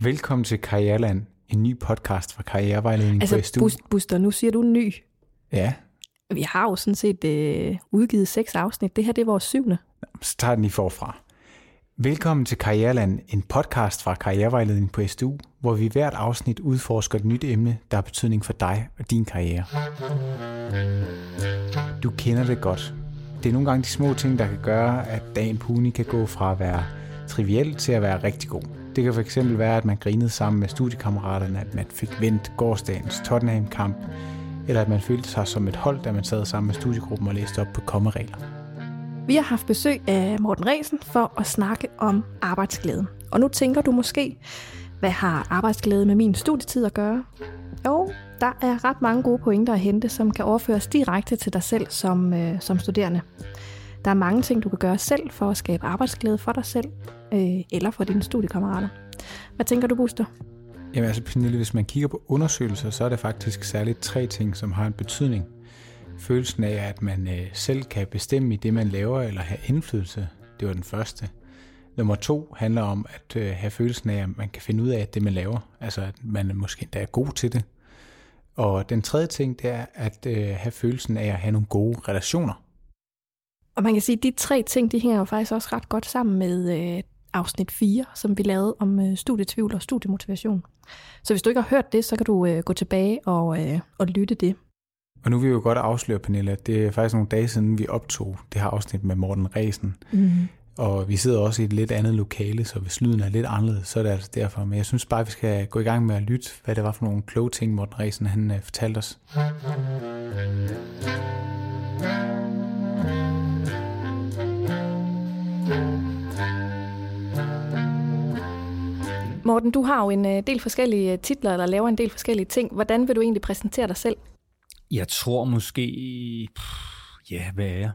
Velkommen til Karriereland, en ny podcast fra Karrierevejledning Altså, på SDU. Bus- Buster, nu siger du ny. Ja, Vi har jo sådan set øh, udgivet seks afsnit. Det her, det er vores syvende. så tager den lige forfra. Velkommen til Karriereland, en podcast fra Karrierevejledning på SDU, hvor vi i hvert afsnit udforsker et nyt emne, der har betydning for dig og din karriere. Du kender det godt. Det er nogle gange de små ting, der kan gøre, at dagen på uni kan gå fra at være triviel til at være rigtig god. Det kan fx være, at man grinede sammen med studiekammeraterne, at man fik vendt gårdsdagens Tottenham-kamp, eller at man følte sig som et hold, da man sad sammen med studiegruppen og læste op på kommeregler. Vi har haft besøg af Morten Resen for at snakke om arbejdsglæde. Og nu tænker du måske, hvad har arbejdsglæde med min studietid at gøre? Jo, der er ret mange gode pointer at hente, som kan overføres direkte til dig selv som, øh, som studerende. Der er mange ting, du kan gøre selv for at skabe arbejdsglæde for dig selv, øh, eller for dine studiekammerater. Hvad tænker du, Buster? Jamen altså, Pernille, hvis man kigger på undersøgelser, så er det faktisk særligt tre ting, som har en betydning. Følelsen af, at man øh, selv kan bestemme i det, man laver, eller have indflydelse, det var den første. Nummer to handler om at øh, have følelsen af, at man kan finde ud af det, man laver. Altså, at man måske endda er god til det. Og den tredje ting, det er at øh, have følelsen af at have nogle gode relationer. Og man kan sige, at de tre ting, de hænger jo faktisk også ret godt sammen med øh, afsnit 4, som vi lavede om øh, studietvivl og studiemotivation. Så hvis du ikke har hørt det, så kan du øh, gå tilbage og, øh, og lytte det. Og nu vil vi jo godt afsløre, Pernille, at det er faktisk nogle dage siden, vi optog det her afsnit med Morten Resen. Mm. Og vi sidder også i et lidt andet lokale, så hvis lyden er lidt anderledes, så er det altså derfor. Men jeg synes bare, at vi skal gå i gang med at lytte, hvad det var for nogle kloge ting, Morten Resen han øh, fortalte os. Morten, du har jo en øh, del forskellige øh, titler, eller laver en del forskellige ting. Hvordan vil du egentlig præsentere dig selv? Jeg tror måske... Pff, ja, hvad er jeg?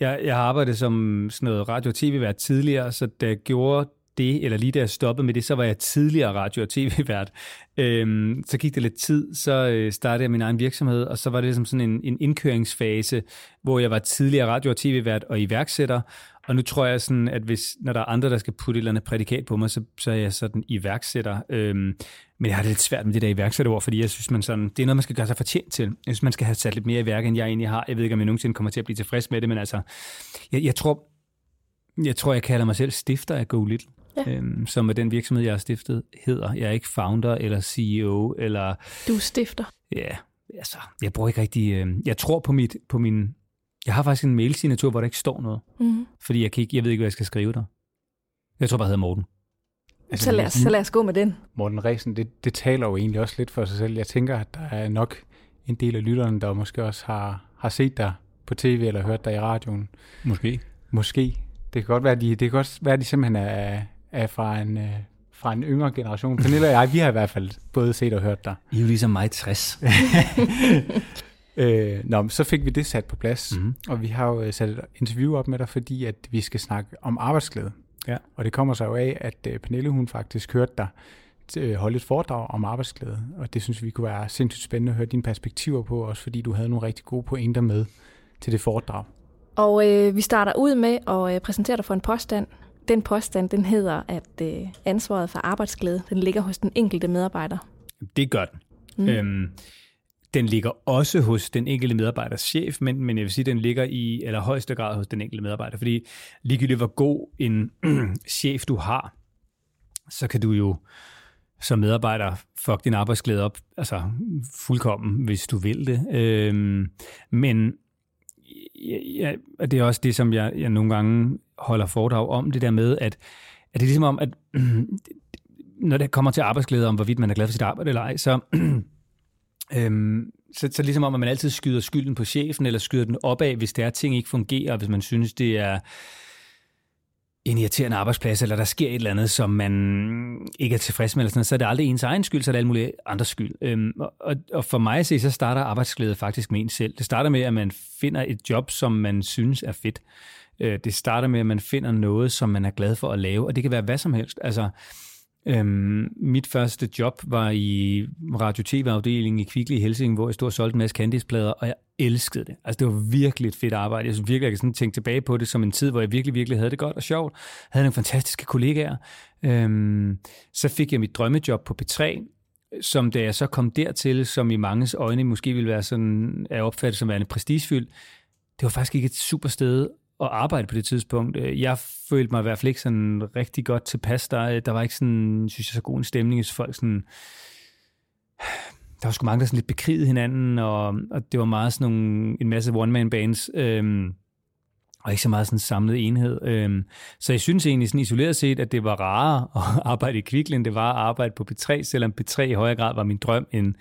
Jeg, jeg har arbejdet som sådan noget radio- og tv-vært tidligere, så da jeg gjorde det, eller lige da jeg stoppede med det, så var jeg tidligere radio- og tv-vært. Øhm, så gik det lidt tid, så øh, startede jeg min egen virksomhed, og så var det ligesom sådan en, en indkøringsfase, hvor jeg var tidligere radio- og tv-vært og iværksætter, og nu tror jeg sådan, at hvis, når der er andre, der skal putte et eller andet prædikat på mig, så, så er jeg sådan iværksætter. Øhm, men jeg har det lidt svært med det der iværksætterord, fordi jeg synes, man sådan, det er noget, man skal gøre sig fortjent til. Jeg synes, man skal have sat lidt mere i værk, end jeg egentlig har. Jeg ved ikke, om jeg nogensinde kommer til at blive tilfreds med det, men altså, jeg, jeg tror, jeg tror, jeg kalder mig selv stifter af Go Little, Ja. øhm, som er den virksomhed, jeg har stiftet, hedder. Jeg er ikke founder eller CEO, eller Du er stifter. ja, altså, jeg bruger ikke rigtig, øh, jeg tror på mit, på min, jeg har faktisk en mailsignatur, hvor der ikke står noget, Mm. fordi jeg, kan ikke, jeg ved ikke, hvad jeg skal skrive der. Jeg tror bare, jeg hedder Morten. Altså, Så, lad os, så lad os gå med den. Morten Resen, det, det taler jo egentlig også lidt for sig selv. Jeg tænker, at der er nok en del af lytterne, der måske også har, har set dig på tv eller hørt dig i radioen. Måske. Måske. Det kan godt være, de, det kan godt være, de simpelthen er, er fra, en, øh, fra en yngre generation. Pernille og jeg, vi har i hvert fald både set og hørt dig. I er jo ligesom mig 60. Øh, nå, men så fik vi det sat på plads, mm. og vi har jo øh, sat et interview op med dig, fordi at vi skal snakke om arbejdsglæde. Ja. Og det kommer sig jo af, at øh, Pernille hun faktisk hørte dig øh, holde et foredrag om arbejdsglæde, og det synes vi kunne være sindssygt spændende at høre dine perspektiver på, også fordi du havde nogle rigtig gode pointer med til det foredrag. Og øh, vi starter ud med at øh, præsentere dig for en påstand. Den påstand, den hedder, at øh, ansvaret for arbejdsglæde, den ligger hos den enkelte medarbejder. Det gør den. Mm. Øhm, den ligger også hos den enkelte medarbejders chef, men, men jeg vil sige, den ligger i allerhøjeste grad hos den enkelte medarbejder, fordi ligegyldigt hvor god en chef du har, så kan du jo som medarbejder fuck din arbejdsglæde op, altså fuldkommen, hvis du vil det. Øhm, men ja, ja, og det er også det, som jeg, jeg nogle gange holder foredrag om, det der med, at, at det er ligesom om, at når det kommer til arbejdsglæde om, hvorvidt man er glad for sit arbejde eller ej, så, øhm, så, så ligesom om, at man altid skyder skylden på chefen, eller skyder den opad, hvis der er ting ikke fungerer, hvis man synes, det er en irriterende arbejdsplads, eller der sker et eller andet, som man ikke er tilfreds med, eller sådan så er det aldrig ens egen skyld, så er det alle mulige andres skyld. Øhm, og, og for mig at se, så starter arbejdsglæde faktisk med en selv. Det starter med, at man finder et job, som man synes er fedt. Øh, det starter med, at man finder noget, som man er glad for at lave, og det kan være hvad som helst. Altså, Øhm, mit første job var i radio-tv-afdelingen i Kvickly i Helsing, hvor jeg stod og solgte en masse candice og jeg elskede det. Altså, det var virkelig et fedt arbejde. Jeg synes virkelig, jeg kan sådan tænke tilbage på det som en tid, hvor jeg virkelig, virkelig havde det godt og sjovt. Jeg havde nogle fantastiske kollegaer. Øhm, så fik jeg mit drømmejob på P3, som da jeg så kom dertil, som i manges øjne måske ville være sådan, er opfattet som værende prestigefyldt, det var faktisk ikke et super sted at arbejde på det tidspunkt. Øh, jeg følte mig i hvert fald ikke sådan rigtig godt tilpas. Der, øh, der var ikke sådan, synes jeg, så god en stemning, så folk sådan, der var sgu mange, der sådan lidt bekrigede hinanden, og, og det var meget sådan nogle, en masse one-man-bands, øhm, og ikke så meget sådan samlet enhed. Øhm, så jeg synes egentlig sådan isoleret set, at det var rarere at arbejde i Kvickly, end det var at arbejde på P3, selvom P3 i højere grad var min drøm, end,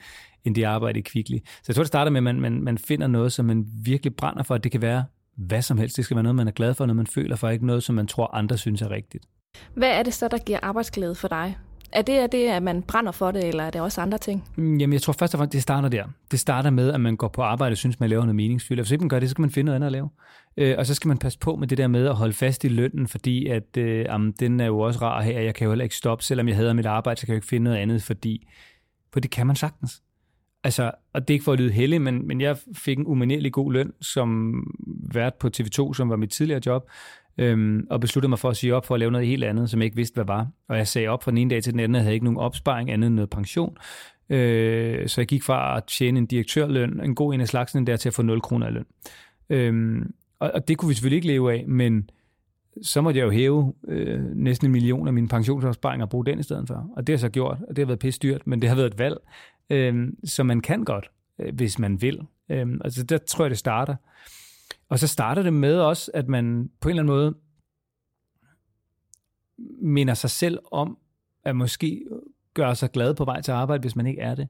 end det arbejde i Kvickly. Så jeg tror, det starter med, at man, man, man finder noget, som man virkelig brænder for, at det kan være hvad som helst. Det skal være noget, man er glad for, noget man føler for, ikke noget, som man tror, andre synes er rigtigt. Hvad er det så, der giver arbejdsglæde for dig? Er det, er det, at man brænder for det, eller er det også andre ting? Mm, jamen, jeg tror først og fremmest, det starter der. Det starter med, at man går på arbejde og synes, man laver noget meningsfyldt. Og hvis ikke man gør det, så skal man finde noget andet at lave. Øh, og så skal man passe på med det der med at holde fast i lønnen, fordi at, øh, jamen, den er jo også rar her. Jeg kan jo heller ikke stoppe, selvom jeg hader mit arbejde, så kan jeg jo ikke finde noget andet, fordi for det kan man sagtens. Altså, og det er ikke for at lyde heldig, men, men jeg fik en umanerlig god løn som vært på TV2, som var mit tidligere job, øhm, og besluttede mig for at sige op for at lave noget helt andet, som jeg ikke vidste, hvad var. Og jeg sagde op fra den ene dag til den anden, og havde ikke nogen opsparing andet end noget pension. Øh, så jeg gik fra at tjene en direktørløn, en god en af slagsen, der til at få 0 kroner i løn. Øhm, og, og det kunne vi selvfølgelig ikke leve af, men så måtte jeg jo hæve øh, næsten en million af mine pensionsopsparinger og bruge den i stedet for. Og det har jeg så gjort, og det har været pisse dyrt, men det har været et valg, øh, så man kan godt, øh, hvis man vil. Øh, altså der tror jeg, det starter. Og så starter det med også, at man på en eller anden måde minder sig selv om, at måske gøre sig glad på vej til arbejde, hvis man ikke er det.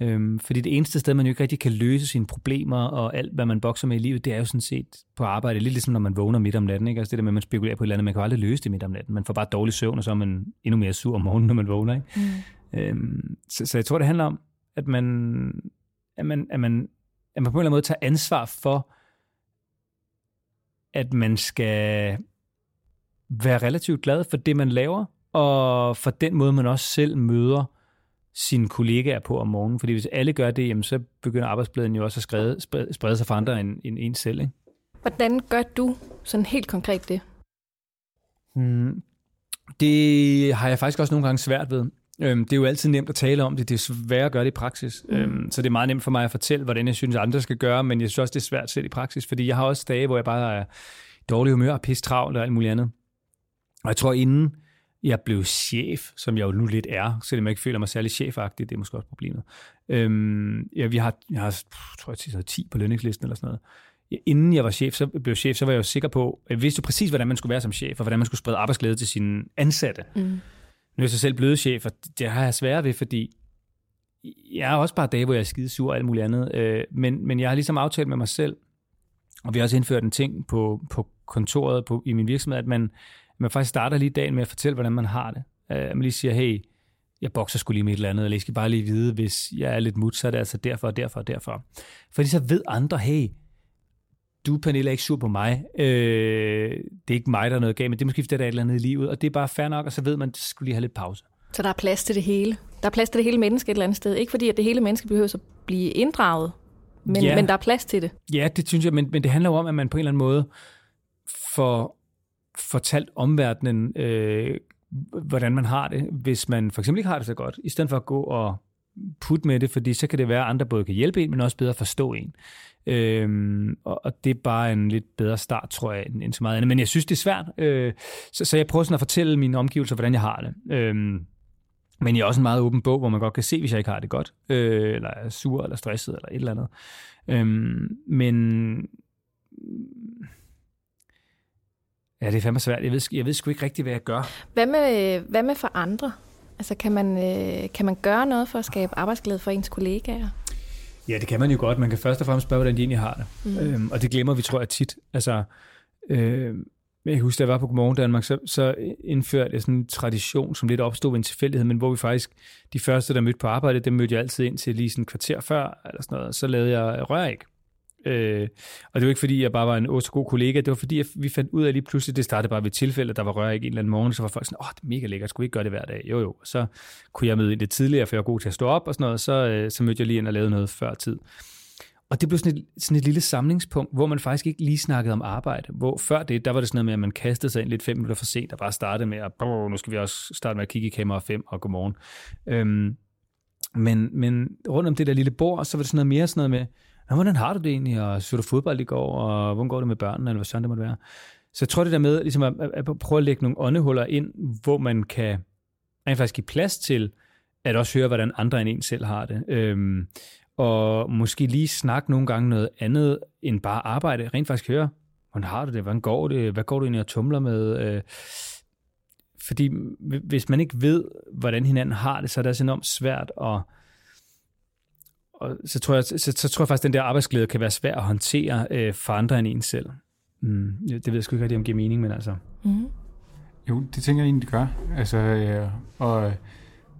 Øhm, fordi det eneste sted, man jo ikke rigtig kan løse sine problemer og alt, hvad man bokser med i livet, det er jo sådan set på arbejde. Lidt ligesom når man vågner midt om natten. Ikke? Altså det der med, at man spekulerer på et eller andet, man kan jo aldrig løse det midt om natten. Man får bare dårlig søvn, og så er man endnu mere sur om morgenen, når man vågner. Ikke? Mm. Øhm, så, så jeg tror, det handler om, at man, at man, at man, at man på en eller anden måde tager ansvar for, at man skal være relativt glad for det, man laver, og for den måde, man også selv møder sine kollegaer på om morgenen. Fordi hvis alle gør det, jamen, så begynder arbejdsbladen jo også at sprede, sprede sig for andre end, end en selv. Ikke? Hvordan gør du sådan helt konkret det? Hmm, det har jeg faktisk også nogle gange svært ved. Øhm, det er jo altid nemt at tale om det, det er svært at gøre det i praksis. Mm. Øhm, så det er meget nemt for mig at fortælle, hvordan jeg synes, andre skal gøre, men jeg synes også, det er svært selv i praksis, fordi jeg har også dage, hvor jeg bare er dårlig humør og pisse travlt og alt muligt andet. Og jeg tror, inden jeg blev chef, som jeg jo nu lidt er, selvom jeg ikke føler mig særlig chefagtig, det er måske også problemet. Øhm, ja, vi har, jeg har tror jeg, 10 på lønningslisten eller sådan noget. Inden jeg var chef, så blev chef, så var jeg jo sikker på, at jeg vidste jo præcis, hvordan man skulle være som chef, og hvordan man skulle sprede arbejdsglæde til sine ansatte. Mm. Nu er jeg så selv blevet chef, og det har jeg svært ved, fordi jeg har også bare dage, hvor jeg er skide sur og alt muligt andet. Øh, men, men jeg har ligesom aftalt med mig selv, og vi har også indført en ting på, på kontoret på, i min virksomhed, at man, man faktisk starter lige dagen med at fortælle, hvordan man har det. Uh, man lige siger, hey, jeg bokser skulle lige med et eller andet, eller jeg skal bare lige vide, hvis jeg er lidt mut, så er det altså derfor og derfor og derfor. Fordi så ved andre, hey, du, Pernille, er ikke sur på mig. Øh, det er ikke mig, der er noget galt, men det er måske, fordi der er et eller andet i livet, og det er bare fair nok, og så ved man, at det skulle lige have lidt pause. Så der er plads til det hele. Der er plads til det hele menneske et eller andet sted. Ikke fordi, at det hele menneske behøver at blive inddraget, men, ja. men der er plads til det. Ja, det synes jeg, men, men det handler jo om, at man på en eller anden måde får fortalt omverdenen, øh, hvordan man har det, hvis man for eksempel ikke har det så godt, i stedet for at gå og put med det, fordi så kan det være, at andre både kan hjælpe en, men også bedre forstå en. Øhm, og, og det er bare en lidt bedre start, tror jeg, end, end så meget andet. Men jeg synes, det er svært, øh, så, så jeg prøver sådan at fortælle mine omgivelser, hvordan jeg har det. Øhm, men jeg er også en meget åben bog, hvor man godt kan se, hvis jeg ikke har det godt, øh, eller er sur, eller stresset, eller et eller andet. Øhm, men Ja, det er fandme svært. Jeg ved, jeg ved sgu ikke rigtigt, hvad jeg gør. Hvad med, hvad med for andre? Altså, kan man, øh, kan man gøre noget for at skabe arbejdsglæde for ens kollegaer? Ja, det kan man jo godt. Man kan først og fremmest spørge, hvordan de egentlig har det. Mm. Øhm, og det glemmer vi, tror jeg, tit. Altså, øh, jeg husker, da jeg var på Godmorgen Danmark, så, så indførte jeg sådan en tradition, som lidt opstod ved en tilfældighed, men hvor vi faktisk, de første, der mødte på arbejde, dem mødte jeg altid ind til lige sådan en kvarter før, eller sådan noget, så lavede jeg røræg. Øh, og det var ikke fordi, jeg bare var en så god kollega, det var fordi, jeg, vi fandt ud af lige pludselig, det startede bare ved et tilfælde, der var rør ikke en eller anden morgen, så var folk sådan, åh, det er mega lækkert, skulle vi ikke gøre det hver dag? Jo, jo. Så kunne jeg møde ind lidt tidligere, for jeg var god til at stå op og sådan noget, så, øh, så mødte jeg lige ind og lavede noget før tid. Og det blev sådan et, sådan et lille samlingspunkt, hvor man faktisk ikke lige snakkede om arbejde. Hvor før det, der var det sådan noget med, at man kastede sig ind lidt fem minutter for sent, og bare startede med at, nu skal vi også starte med at kigge i kamera 5 og godmorgen. Øhm, men, men rundt om det der lille bord, så var det sådan noget mere sådan noget med, hvordan har du det egentlig, og så du fodbold i går, og hvordan går det med børnene, eller hvad sådan det måtte være. Så jeg tror det der med ligesom at, at prøve at lægge nogle åndehuller ind, hvor man kan rent faktisk give plads til, at også høre, hvordan andre end en selv har det. Øhm, og måske lige snakke nogle gange noget andet end bare arbejde. Rent faktisk høre, hvordan har du det, hvordan går det, hvad går du egentlig og tumler med? Øh, fordi hvis man ikke ved, hvordan hinanden har det, så er det altså enormt svært at og så tror, jeg, så, så tror jeg faktisk, at den der arbejdsglæde kan være svær at håndtere øh, for andre end en selv. Mm, det ved jeg sgu ikke rigtig, om det giver mening, men altså... Mm. Jo, det tænker jeg egentlig, det gør. Altså, øh, og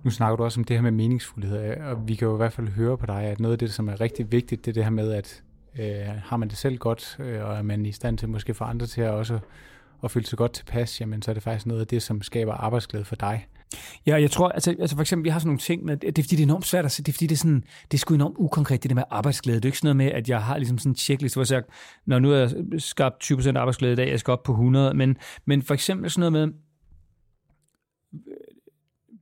nu snakker du også om det her med meningsfuldhed, og vi kan jo i hvert fald høre på dig, at noget af det, som er rigtig vigtigt, det er det her med, at øh, har man det selv godt, øh, og er man i stand til måske få andre til at også at føle sig godt tilpas, jamen så er det faktisk noget af det, som skaber arbejdsglæde for dig. Ja, jeg tror, altså, altså for eksempel, vi har sådan nogle ting, med, det er fordi, det er enormt svært at se, det er fordi, det er, sådan, det er sgu enormt ukonkret, det der med arbejdsglæde. Det er ikke sådan noget med, at jeg har ligesom sådan en checklist, hvor jeg siger, når nu er jeg skabt 20% arbejdsglæde i dag, jeg skal op på 100, men, men for eksempel sådan noget med,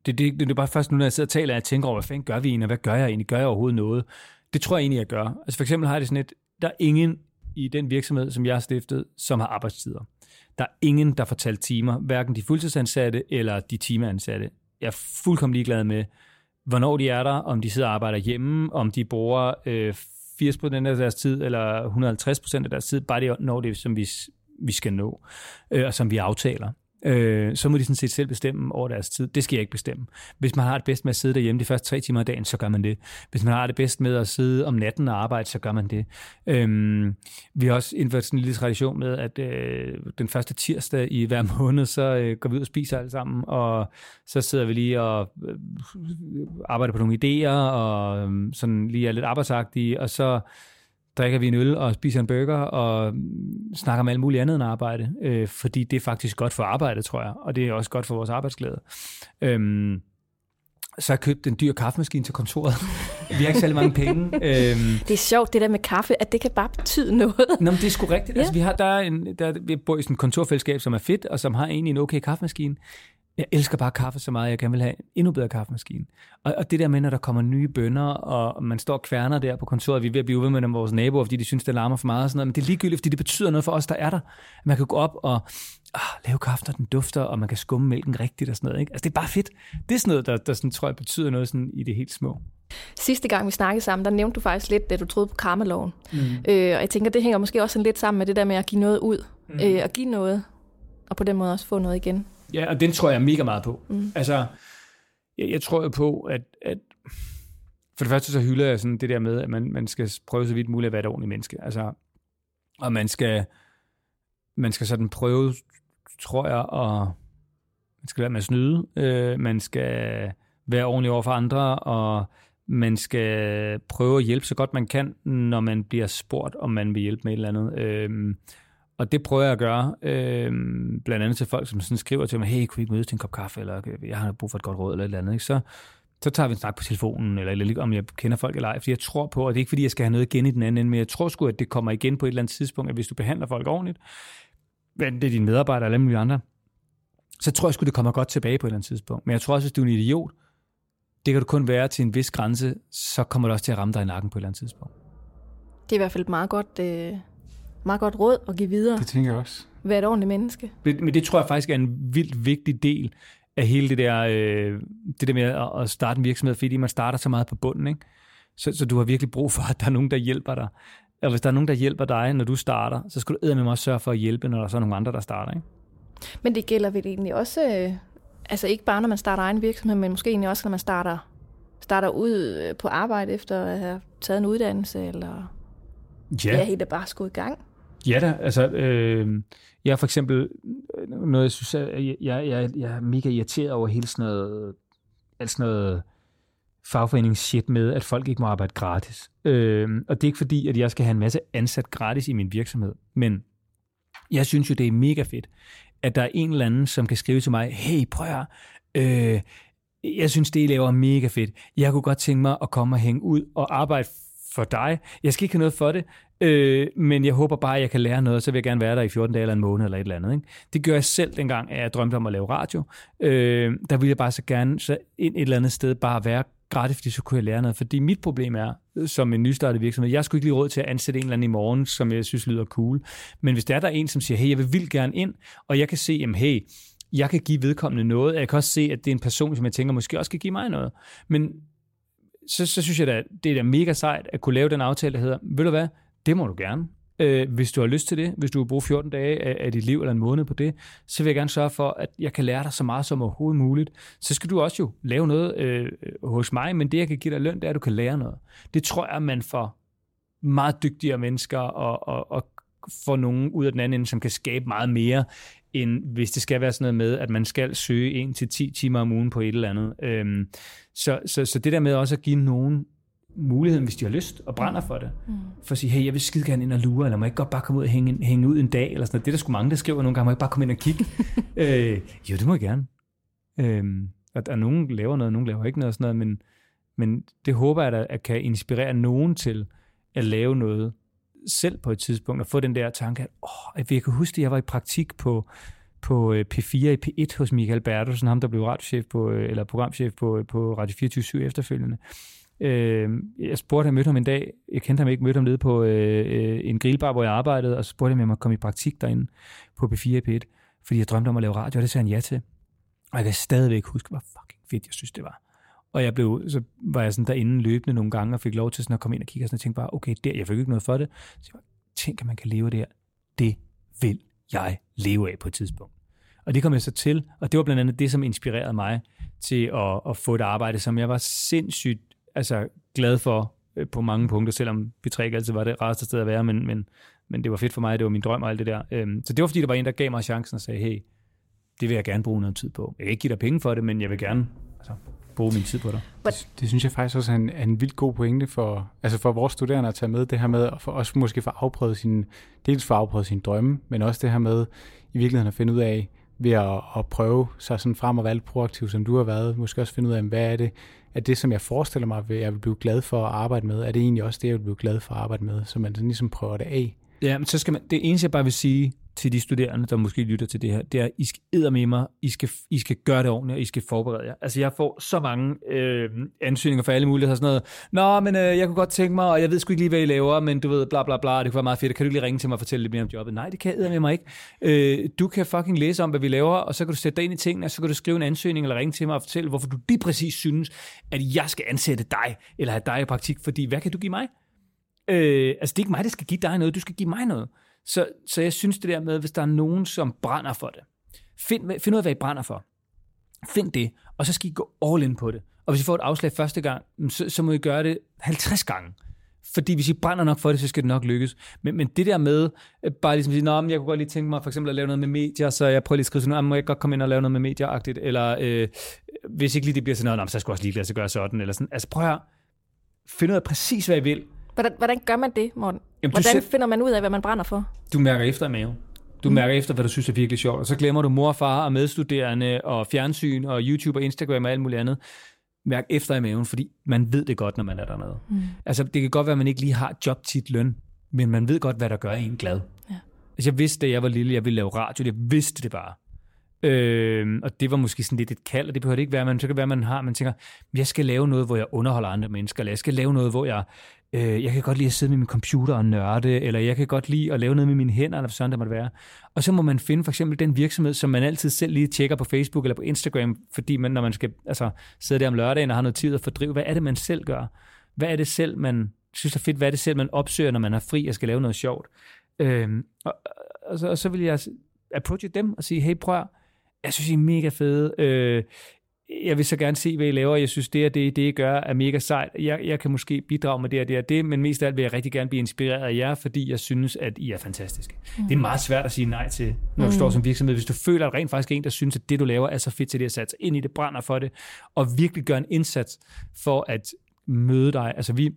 det, det, det er bare først nu, når jeg sidder og taler, at jeg tænker over, hvad fanden gør vi egentlig, og hvad gør jeg egentlig? Gør jeg overhovedet noget? Det tror jeg egentlig, jeg gør. Altså for eksempel har jeg det sådan et, der er ingen i den virksomhed, som jeg har stiftet, som har arbejdstider. Der er ingen, der får talt timer, hverken de fuldtidsansatte eller de timeansatte. Jeg er fuldkommen ligeglad med, hvornår de er der, om de sidder og arbejder hjemme, om de bruger øh, 80% af deres tid, eller 150% af deres tid, bare det når det, som vi, vi skal nå, øh, og som vi aftaler øh, så må de sådan set selv bestemme over deres tid. Det skal jeg ikke bestemme. Hvis man har det bedst med at sidde derhjemme de første tre timer af dagen, så gør man det. Hvis man har det bedst med at sidde om natten og arbejde, så gør man det. Øh, vi har også indført sådan en lille tradition med, at øh, den første tirsdag i hver måned, så øh, går vi ud og spiser alle sammen, og så sidder vi lige og øh, arbejder på nogle idéer, og øh, sådan lige er lidt arbejdsagtige, og så drikker vi en øl og spiser en burger og snakker om alt muligt andet end arbejde, øh, fordi det er faktisk godt for arbejdet, tror jeg, og det er også godt for vores arbejdsglæde. Øhm, så har jeg købt en dyr kaffemaskine til kontoret. Vi har ikke særlig mange penge. Øhm, det er sjovt, det der med kaffe, at det kan bare betyde noget. Nå, men det er sgu rigtigt. Ja. Altså, vi, har, der er en, der, vi bor i sådan et kontorfællesskab, som er fedt, og som har egentlig en okay kaffemaskine jeg elsker bare kaffe så meget, jeg gerne vil have en endnu bedre kaffemaskine. Og, og det der med, når der kommer nye bønder, og man står og kværner der på kontoret, vi er ved at blive ude med vores naboer, fordi de synes, det larmer for meget og sådan noget, men det er ligegyldigt, fordi det betyder noget for os, der er der. Man kan gå op og ah, lave kaffe, når den dufter, og man kan skumme mælken rigtigt og sådan noget. Ikke? Altså det er bare fedt. Det er sådan noget, der, der sådan, tror jeg betyder noget sådan i det helt små. Sidste gang vi snakkede sammen, der nævnte du faktisk lidt, at du troede på karmeloven. Mm. Øh, og jeg tænker, det hænger måske også lidt sammen med det der med at give noget ud. Mm. Øh, og give noget, og på den måde også få noget igen. Ja, og den tror jeg mega meget på. Mm. Altså, jeg, jeg tror jo på, at, at for det første så hylder jeg sådan det der med, at man, man skal prøve så vidt muligt at være et ordentligt menneske. Altså, og man skal, man skal sådan prøve, tror jeg, at man skal være med at snyde. Øh, man skal være ordentlig over for andre, og man skal prøve at hjælpe så godt man kan, når man bliver spurgt, om man vil hjælpe med et eller andet. Øh, og det prøver jeg at gøre, øh, blandt andet til folk, som sådan skriver til mig, hey, kunne vi ikke mødes til en kop kaffe, eller øh, jeg har brug for et godt råd, eller et eller andet. Ikke? Så, så tager vi en snak på telefonen, eller, eller om jeg kender folk eller ej, fordi jeg tror på, og det er ikke fordi, jeg skal have noget igen i den anden ende, men jeg tror sgu, at det kommer igen på et eller andet tidspunkt, at hvis du behandler folk ordentligt, men det er dine medarbejdere eller alle andre, så tror jeg sgu, det kommer godt tilbage på et eller andet tidspunkt. Men jeg tror også, hvis du er en idiot, det kan du kun være til en vis grænse, så kommer det også til at ramme dig i nakken på et eller andet tidspunkt. Det er i hvert fald et meget godt øh, meget godt råd at give videre. Det tænker jeg også. Vær et ordentligt menneske. Men det tror jeg faktisk er en vildt vigtig del af hele det der, øh, det der med at starte en virksomhed, fordi man starter så meget på bunden. Ikke? Så, så du har virkelig brug for, at der er nogen, der hjælper dig. Og hvis der er nogen, der hjælper dig, når du starter, så skal du med også sørge for at hjælpe, når der er så nogle andre, der starter. Ikke? Men det gælder vel egentlig også, øh, altså ikke bare når man starter egen virksomhed, men måske egentlig også, når man starter, starter ud øh, på arbejde efter at have taget en uddannelse, eller ja. er helt bare skulle i gang. Ja da, altså øh, jeg er for eksempel, øh, noget jeg synes, jeg, jeg, jeg, jeg er mega irriteret over hele sådan noget, alt sådan noget fagforeningsshit med, at folk ikke må arbejde gratis. Øh, og det er ikke fordi, at jeg skal have en masse ansat gratis i min virksomhed, men jeg synes jo, det er mega fedt, at der er en eller anden, som kan skrive til mig, hey, prøv at øh, jeg synes, det I laver er mega fedt. Jeg kunne godt tænke mig at komme og hænge ud og arbejde for dig. Jeg skal ikke have noget for det, øh, men jeg håber bare, at jeg kan lære noget, så vil jeg gerne være der i 14 dage eller en måned eller et eller andet. Ikke? Det gør jeg selv dengang, at jeg drømte om at lave radio. Øh, der ville jeg bare så gerne så ind et eller andet sted bare være gratis, fordi så kunne jeg lære noget. Fordi mit problem er, øh, som en nystartet virksomhed, jeg skulle ikke lige råd til at ansætte en eller anden i morgen, som jeg synes lyder cool. Men hvis der er der en, som siger, hey, jeg vil vildt gerne ind, og jeg kan se, jamen hey, jeg kan give vedkommende noget, jeg kan også se, at det er en person, som jeg tænker måske også kan give mig noget. Men så, så synes jeg da, det er da mega sejt at kunne lave den aftale, der hedder, ved du hvad, det må du gerne. Øh, hvis du har lyst til det, hvis du vil bruge 14 dage af, af dit liv eller en måned på det, så vil jeg gerne sørge for, at jeg kan lære dig så meget som overhovedet muligt. Så skal du også jo lave noget øh, hos mig, men det, jeg kan give dig løn, det er, at du kan lære noget. Det tror jeg, man får meget dygtigere mennesker og, og, og får nogen ud af den anden ende, som kan skabe meget mere, end hvis det skal være sådan noget med, at man skal søge 1 til 10 timer om ugen på et eller andet. Øhm, så, så, så det der med også at give nogen muligheden, hvis de har lyst og brænder for det. Mm. For at sige, hey, jeg vil skide gerne ind og lure, eller må jeg ikke godt bare komme ud og hænge, hænge ud en dag, eller sådan noget. Det er der sgu mange, der skriver nogle gange, må jeg ikke bare komme ind og kigge? øh, jo, det må jeg gerne. Øh, at, at nogen laver noget, nogen laver ikke noget, og sådan noget men, men det håber jeg, at kan inspirere nogen til at lave noget selv på et tidspunkt, at få den der tanke, at åh, jeg kan huske, at jeg var i praktik på, på øh, P4 i P1 hos Michael Bertelsen, ham der blev radiochef på, øh, eller programchef på, øh, på Radio 24 efterfølgende. Øh, jeg spurgte, jeg mødte ham en dag, jeg kendte ham ikke, mødte ham nede på øh, en grillbar, hvor jeg arbejdede, og så spurgte jeg, om jeg måtte komme i praktik derinde på P4 i P1, fordi jeg drømte om at lave radio, og det sagde han ja til. Og jeg kan stadigvæk huske, hvor fucking fedt jeg synes, det var. Og jeg blev, så var jeg sådan derinde løbende nogle gange, og fik lov til sådan at komme ind og kigge, og sådan, og tænkte bare, okay, der, jeg fik ikke noget for det. Så jeg tænk, at man kan leve der. Det vil jeg leve af på et tidspunkt. Og det kom jeg så til, og det var blandt andet det, som inspirerede mig til at, at få et arbejde, som jeg var sindssygt altså, glad for øh, på mange punkter, selvom B3 ikke altid var det rareste sted at være, men, men, men det var fedt for mig, det var min drøm og alt det der. Øhm, så det var fordi, der var en, der gav mig chancen og sagde, hey, det vil jeg gerne bruge noget tid på. Jeg kan ikke give dig penge for det, men jeg vil gerne altså, bruge min tid på dig. Det, det synes jeg faktisk også er en, er en vildt god pointe for, altså for vores studerende at tage med, det her med at for også måske få afprøvet sin, dels for afprøvet sin drømme, men også det her med i virkeligheden at finde ud af, ved at, at prøve sig sådan frem og være proaktiv, som du har været, måske også finde ud af, hvad er det, at det, som jeg forestiller mig, at jeg vil blive glad for at arbejde med, er det egentlig også det, jeg vil blive glad for at arbejde med, så man sådan ligesom prøver det af. Ja, men så skal man, det eneste, jeg bare vil sige, til de studerende, der måske lytter til det her, det er, at I skal med mig, I skal, I skal gøre det ordentligt, og I skal forberede jer. Altså, jeg får så mange øh, ansøgninger for alle muligheder, sådan noget, Nå, men øh, jeg kunne godt tænke mig, og jeg ved sgu ikke lige, hvad I laver, men du ved, bla bla bla, det kunne være meget fedt, kan du lige ringe til mig og fortælle lidt mere om jobbet? Nej, det kan jeg med mig ikke. Øh, du kan fucking læse om, hvad vi laver, og så kan du sætte dig ind i tingene, og så kan du skrive en ansøgning, eller ringe til mig og fortælle, hvorfor du lige præcis synes, at jeg skal ansætte dig, eller have dig i praktik, fordi hvad kan du give mig? Øh, altså, det er ikke mig, der skal give dig noget, du skal give mig noget. Så, så jeg synes det der med, hvis der er nogen, som brænder for det, find, find ud af, hvad I brænder for. Find det, og så skal I gå all in på det. Og hvis I får et afslag første gang, mm, så, så må I gøre det 50 gange. Fordi hvis I brænder nok for det, så skal det nok lykkes. Men, men det der med, øh, bare ligesom at sige, Nå, jeg kunne godt lige tænke mig for eksempel at lave noget med medier, så jeg prøver lige at skrive sådan, må jeg godt komme ind og lave noget med medier eller øh, hvis ikke lige det bliver sådan noget, så skal jeg også lige lade sig gøre sådan, eller sådan. Altså prøv at finde ud af præcis, hvad I vil, Hvordan, hvordan gør man det, Morten? Jamen, hvordan selv, finder man ud af, hvad man brænder for? Du mærker efter i maven. Du mm. mærker efter, hvad du synes er virkelig sjovt. Og så glemmer du mor og far og medstuderende og fjernsyn og YouTube og Instagram og alt muligt andet. Mærk efter i maven, fordi man ved det godt, når man er dernede. Mm. Altså, det kan godt være, at man ikke lige har jobtitløn, men man ved godt, hvad der gør en glad. Ja. Altså, jeg vidste, da jeg var lille, jeg ville lave radio. Jeg vidste det bare. Øh, og det var måske sådan lidt et kald, og det behøver det ikke være, men så kan det være, man har, man tænker, jeg skal lave noget, hvor jeg underholder andre mennesker, eller jeg skal lave noget, hvor jeg øh, jeg kan godt lide at sidde med min computer og nørde, eller jeg kan godt lide at lave noget med mine hænder, eller sådan det måtte være. Og så må man finde for eksempel den virksomhed, som man altid selv lige tjekker på Facebook eller på Instagram, fordi man, når man skal altså, sidde der om lørdagen og har noget tid at fordrive, hvad er det, man selv gør? Hvad er det selv, man synes er fedt? Hvad er det selv, man opsøger, når man er fri og skal lave noget sjovt? Øhm, og, og, så, og så vil jeg approache dem og sige, hey prøv, jeg synes, I er mega fede. Øh, jeg vil så gerne se, hvad I laver. Jeg synes, det er det, det I gør, er mega sejt. Jeg, jeg kan måske bidrage med det og det og det, men mest af alt vil jeg rigtig gerne blive inspireret af jer, fordi jeg synes, at I er fantastiske. Mm. Det er meget svært at sige nej til, når du mm. står som virksomhed. Hvis du føler, at rent faktisk er en, der synes, at det, du laver, er så fedt til det at sætte ind i det, brænder for det, og virkelig gør en indsats for at møde dig. Altså vi,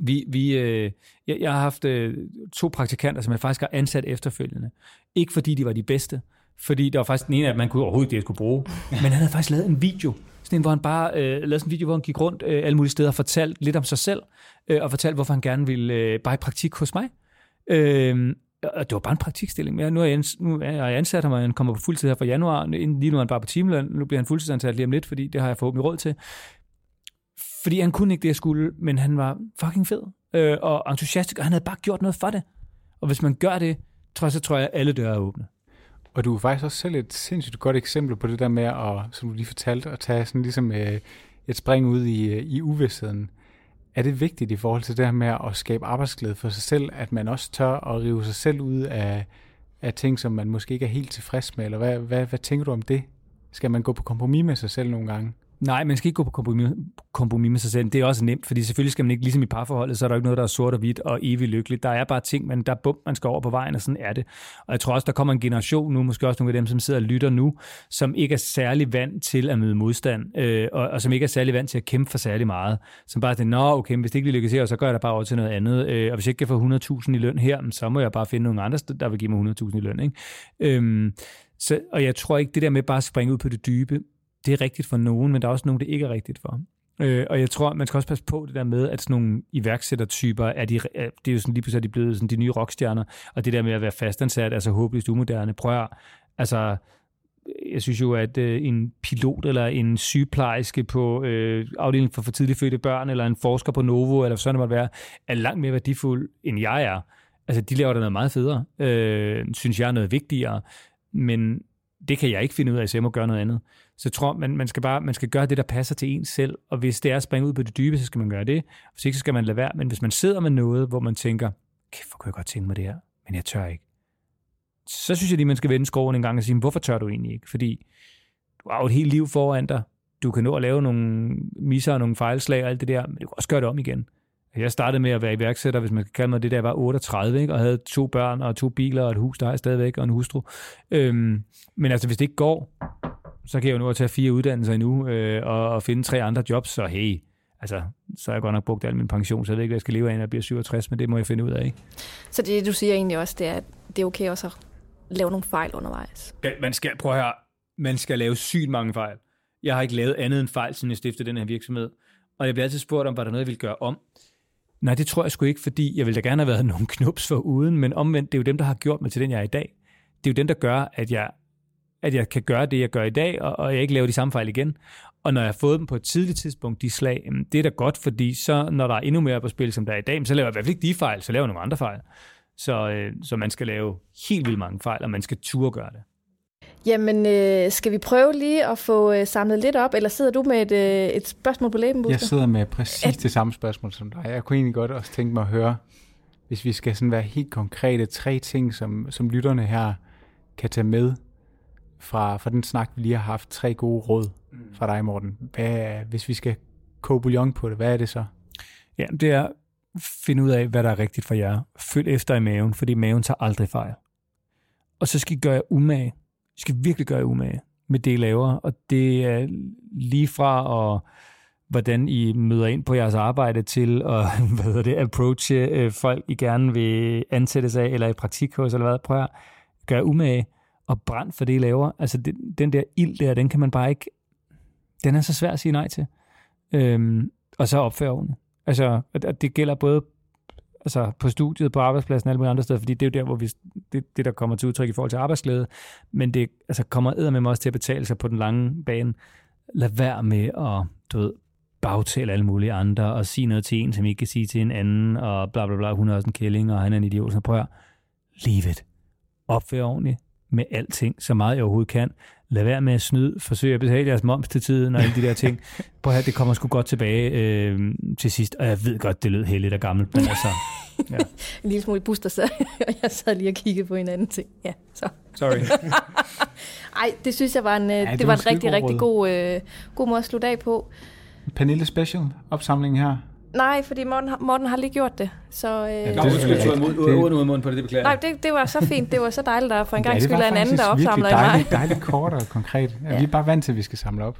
vi, vi, øh, jeg, jeg har haft øh, to praktikanter, som jeg faktisk har ansat efterfølgende. Ikke fordi de var de bedste, fordi der var faktisk den ene af dem, man kunne overhovedet ikke skulle bruge. Men han havde faktisk lavet en video, sådan en, hvor han bare øh, lavede sådan en video, hvor han gik rundt øh, alle mulige steder og fortalte lidt om sig selv, øh, og fortalte, hvorfor han gerne ville øh, bare i praktik hos mig. Øh, og det var bare en praktikstilling. Ja, nu er jeg, nu er jeg ansat ham, og han kommer på fuldtid her fra januar. Lige nu er han bare på timeløn. Nu bliver han fuldtidsansat lige om lidt, fordi det har jeg forhåbentlig råd til. Fordi han kunne ikke det, jeg skulle, men han var fucking fed øh, og entusiastisk, og han havde bare gjort noget for det. Og hvis man gør det, tror jeg, så tror jeg, at alle døre er åbne. Og du er faktisk også selv et sindssygt godt eksempel på det der med, at, som du lige fortalte, at tage sådan ligesom øh, et spring ud i, øh, i uvidstheden. Er det vigtigt i forhold til det her med at skabe arbejdsglæde for sig selv, at man også tør at rive sig selv ud af, af ting, som man måske ikke er helt tilfreds med? Eller hvad, hvad, hvad tænker du om det? Skal man gå på kompromis med sig selv nogle gange? Nej, man skal ikke gå på kompromis, kompromis med sig selv. Det er også nemt, fordi selvfølgelig skal man ikke, ligesom i parforholdet, så er der ikke noget, der er sort og hvidt og evigt lykkeligt. Der er bare ting, men der er bump, man skal over på vejen, og sådan er det. Og jeg tror også, der kommer en generation nu, måske også nogle af dem, som sidder og lytter nu, som ikke er særlig vant til at møde modstand, øh, og, og, som ikke er særlig vant til at kæmpe for særlig meget. Som bare siger, nå okay, hvis det ikke lykkes her, så gør jeg da bare over til noget andet. Øh, og hvis jeg ikke kan få 100.000 i løn her, så må jeg bare finde nogle andre, der vil give mig 100.000 i løn. Ikke? Øh, så, og jeg tror ikke, det der med bare at springe ud på det dybe, det er rigtigt for nogen, men der er også nogen, det ikke er rigtigt for. Øh, og jeg tror, man skal også passe på det der med, at sådan nogle iværksættertyper, er de, er, det er jo sådan lige pludselig, de blevet sådan de nye rockstjerner, og det der med at være fastansat, altså håbløst umoderne, prøv at, altså, jeg synes jo, at øh, en pilot eller en sygeplejerske på øh, afdelingen for for tidligt fødte børn, eller en forsker på Novo, eller sådan det måtte være, er langt mere værdifuld, end jeg er. Altså, de laver da noget meget federe. Øh, synes jeg er noget vigtigere. Men det kan jeg ikke finde ud af, så jeg må gøre noget andet. Så jeg tror, man, man, skal bare man skal gøre det, der passer til en selv, og hvis det er at springe ud på det dybe, så skal man gøre det. Hvis ikke, så skal man lade være. Men hvis man sidder med noget, hvor man tænker, kæft, hvor kunne jeg godt tænke mig det her, men jeg tør ikke. Så synes jeg lige, man skal vende skroven en gang og sige, hvorfor tør du egentlig ikke? Fordi du har jo et helt liv foran dig. Du kan nå at lave nogle misser og nogle fejlslag og alt det der, men du kan også gøre det om igen. Jeg startede med at være iværksætter, hvis man kan kalde mig det, der var 38, ikke? og havde to børn og to biler og et hus, der er stadigvæk, og en hustru. Øhm, men altså, hvis det ikke går, så kan jeg jo nu at tage fire uddannelser endnu, øh, og, og finde tre andre jobs, så hey, altså, så har jeg godt nok brugt al min pension, så jeg ved ikke, hvad jeg skal leve af, når jeg bliver 67, men det må jeg finde ud af, ikke? Så det, du siger egentlig også, det er, at det er okay også at lave nogle fejl undervejs? Ja, man skal, prøv her, man skal lave sygt mange fejl. Jeg har ikke lavet andet end fejl, siden jeg stiftede den her virksomhed. Og jeg bliver altid spurgt om, var der noget, jeg ville gøre om? Nej, det tror jeg sgu ikke, fordi jeg ville da gerne have været nogle knups for uden, men omvendt, det er jo dem, der har gjort mig til den, jeg er i dag. Det er jo dem, der gør, at jeg, at jeg kan gøre det, jeg gør i dag, og, og jeg ikke laver de samme fejl igen. Og når jeg har fået dem på et tidligt tidspunkt, de slag, det er da godt, fordi så, når der er endnu mere på spil, som der er i dag, så laver jeg i hvert fald ikke de fejl, så laver jeg nogle andre fejl. Så, øh, så man skal lave helt vildt mange fejl, og man skal turde gøre det. Jamen, øh, skal vi prøve lige at få øh, samlet lidt op, eller sidder du med et, øh, et spørgsmål på læben, Jeg sidder med præcis at... det samme spørgsmål som dig. Jeg kunne egentlig godt også tænke mig at høre, hvis vi skal sådan være helt konkrete, tre ting, som, som lytterne her kan tage med fra, fra den snak, vi lige har haft. Tre gode råd mm. fra dig, Morten. Hvad, hvis vi skal koge bouillon på det, hvad er det så? Ja, det er finde ud af, hvad der er rigtigt for jer. Følg efter i maven, fordi maven tager aldrig fejl. Og så skal I gøre jer umage i skal virkelig gøre umage med det, I laver, og det er lige fra at hvordan I møder ind på jeres arbejde til at hvad hedder det, approache øh, folk, I gerne vil ansættes af, eller i praktik hos, eller hvad. Prøv at gøre umage og brændt for det, I laver. Altså, det, den der ild der, den kan man bare ikke... Den er så svær at sige nej til. Øhm, og så opføre ordentligt. Altså, det gælder både altså på studiet, på arbejdspladsen og alle mulige andre steder, fordi det er jo der, hvor vi, det, det der kommer til udtryk i forhold til arbejdsglæde, men det altså, kommer med mig også til at betale sig på den lange bane. Lad være med at, du ved, bagtale alle mulige andre, og sige noget til en, som ikke kan sige til en anden, og bla bla bla, hun er også en kælling, og han er en idiot. Så prøv at leave it. Opfør ordentligt med alting, så meget jeg overhovedet kan. Lad være med at snyde, forsøg at betale jeres moms til tiden, og alle de der ting. Prøv at det kommer sgu godt tilbage øh, til sidst, og jeg ved godt, det lød heldigt og gammelt, men altså, Ja. en lille smule buster, så og jeg sad lige og kiggede på en anden ting. Ja, så. Sorry. Ej, det synes jeg var en, ja, det, det var en rigtig, rigtig god, øh, god måde at slutte af på. Pernille Special opsamling her. Nej, fordi Morten, har- Morten har lige gjort det. Så, øh, Nå, undskyld, jeg tog imod, uden ud munden på det, det beklager Nej, det, det var så fint. Det var så dejligt, der for en gang ja, det skyld er en anden, der opsamler end mig. dejligt, dejligt kort og konkret. ja. Ja. Vi er bare vant til, at vi skal samle op.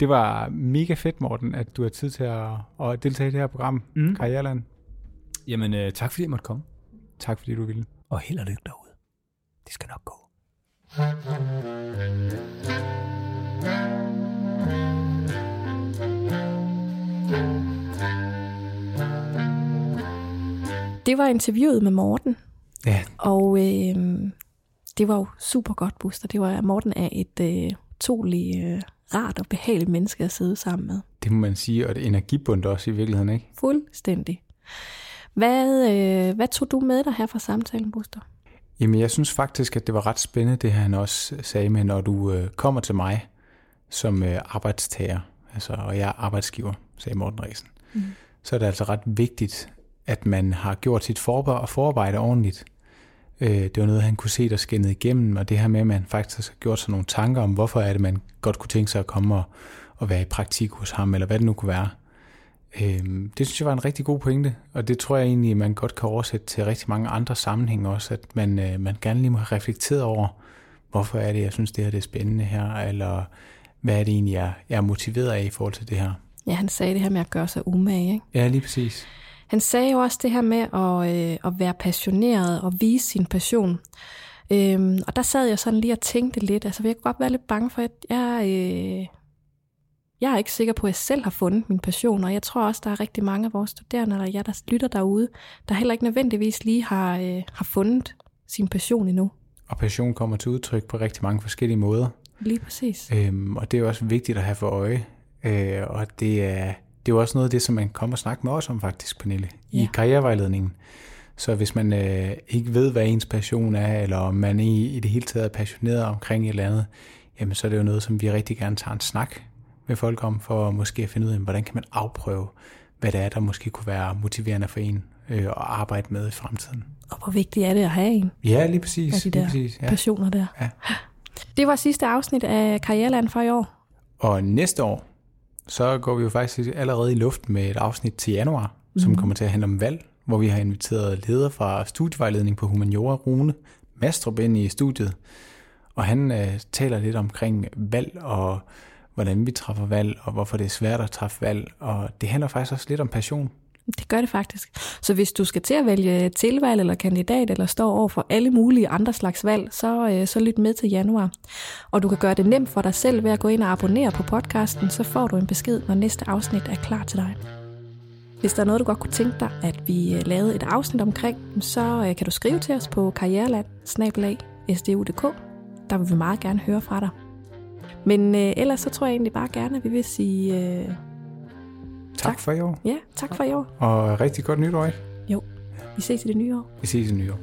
Det var mega fedt, Morten, at du har tid til at, at deltage i det her program, Mm. Karriereland. Jamen, øh, tak fordi jeg måtte komme. Tak fordi du ville. Og held og lykke derude. Det skal nok gå. Det var interviewet med Morten, Ja, og øh, det var jo super godt, Buster. Det var, Morten er et øh, utrolig øh, rart og behageligt menneske at sidde sammen med. det må man sige, og det energibundt også i virkeligheden, ikke? Fuldstændig. Hvad, øh, hvad tog du med dig her fra samtalen, Buster? Jamen, jeg synes faktisk, at det var ret spændende, det han også sagde med, når du øh, kommer til mig som øh, arbejdstager, altså, og jeg er arbejdsgiver, sagde Morten Ræsen, mm. så er det altså ret vigtigt, at man har gjort sit forbe- forarbejde ordentligt. Øh, det var noget, han kunne se, der skinnede igennem, og det her med, at man faktisk har gjort sig nogle tanker om, hvorfor er det, man godt kunne tænke sig at komme og, og være i praktik hos ham, eller hvad det nu kunne være. Øhm, det synes jeg var en rigtig god pointe, og det tror jeg egentlig, man godt kan oversætte til rigtig mange andre sammenhænge også, at man, øh, man gerne lige må have reflekteret over, hvorfor er det, jeg synes, det her det er spændende her, eller hvad er det egentlig, jeg, jeg er motiveret af i forhold til det her. Ja, han sagde det her med at gøre sig umage, ikke? Ja, lige præcis. Han sagde jo også det her med at, øh, at være passioneret og vise sin passion. Øhm, og der sad jeg sådan lige og tænkte lidt, altså jeg kunne godt være lidt bange for, at jeg, øh, jeg er ikke sikker på, at jeg selv har fundet min passion, og jeg tror også, der er rigtig mange af vores studerende, eller jer, der lytter derude, der heller ikke nødvendigvis lige har, øh, har fundet sin passion endnu. Og passion kommer til udtryk på rigtig mange forskellige måder. Lige præcis. Øhm, og det er også vigtigt at have for øje. Øh, og det er, det er jo også noget af det, som man kommer og snakke med os om faktisk, Pernille, i Ja. karrierevejledningen. Så hvis man øh, ikke ved, hvad ens passion er, eller om man i, i det hele taget er passioneret omkring et eller andet, jamen så er det jo noget, som vi rigtig gerne tager en snak med folk om, for måske at finde ud af, hvordan kan man afprøve, hvad det er, der måske kunne være motiverende for en øh, at arbejde med i fremtiden. Og hvor vigtigt er det at have en Ja, lige præcis. af de lige der præcis ja. passioner der. Ja. Det var sidste afsnit af Karriereland for i år. Og næste år, så går vi jo faktisk allerede i luft med et afsnit til januar, mm. som kommer til at handle om valg, hvor vi har inviteret leder fra studievejledning på Humaniora, Rune Mastrup, ind i studiet. Og han øh, taler lidt omkring valg og hvordan vi træffer valg, og hvorfor det er svært at træffe valg. Og det handler faktisk også lidt om passion. Det gør det faktisk. Så hvis du skal til at vælge tilvalg eller kandidat, eller står over for alle mulige andre slags valg, så, øh, så lyt med til januar. Og du kan gøre det nemt for dig selv ved at gå ind og abonnere på podcasten, så får du en besked, når næste afsnit er klar til dig. Hvis der er noget, du godt kunne tænke dig, at vi øh, lavede et afsnit omkring, så øh, kan du skrive til os på karriereland Der vil vi meget gerne høre fra dig. Men øh, ellers så tror jeg egentlig bare gerne, at vi vil sige øh, Tak, Tak. for i år, ja, tak for i år. og rigtig godt nytår. ikke? Jo, vi ses i det nye år. Vi ses i nyår.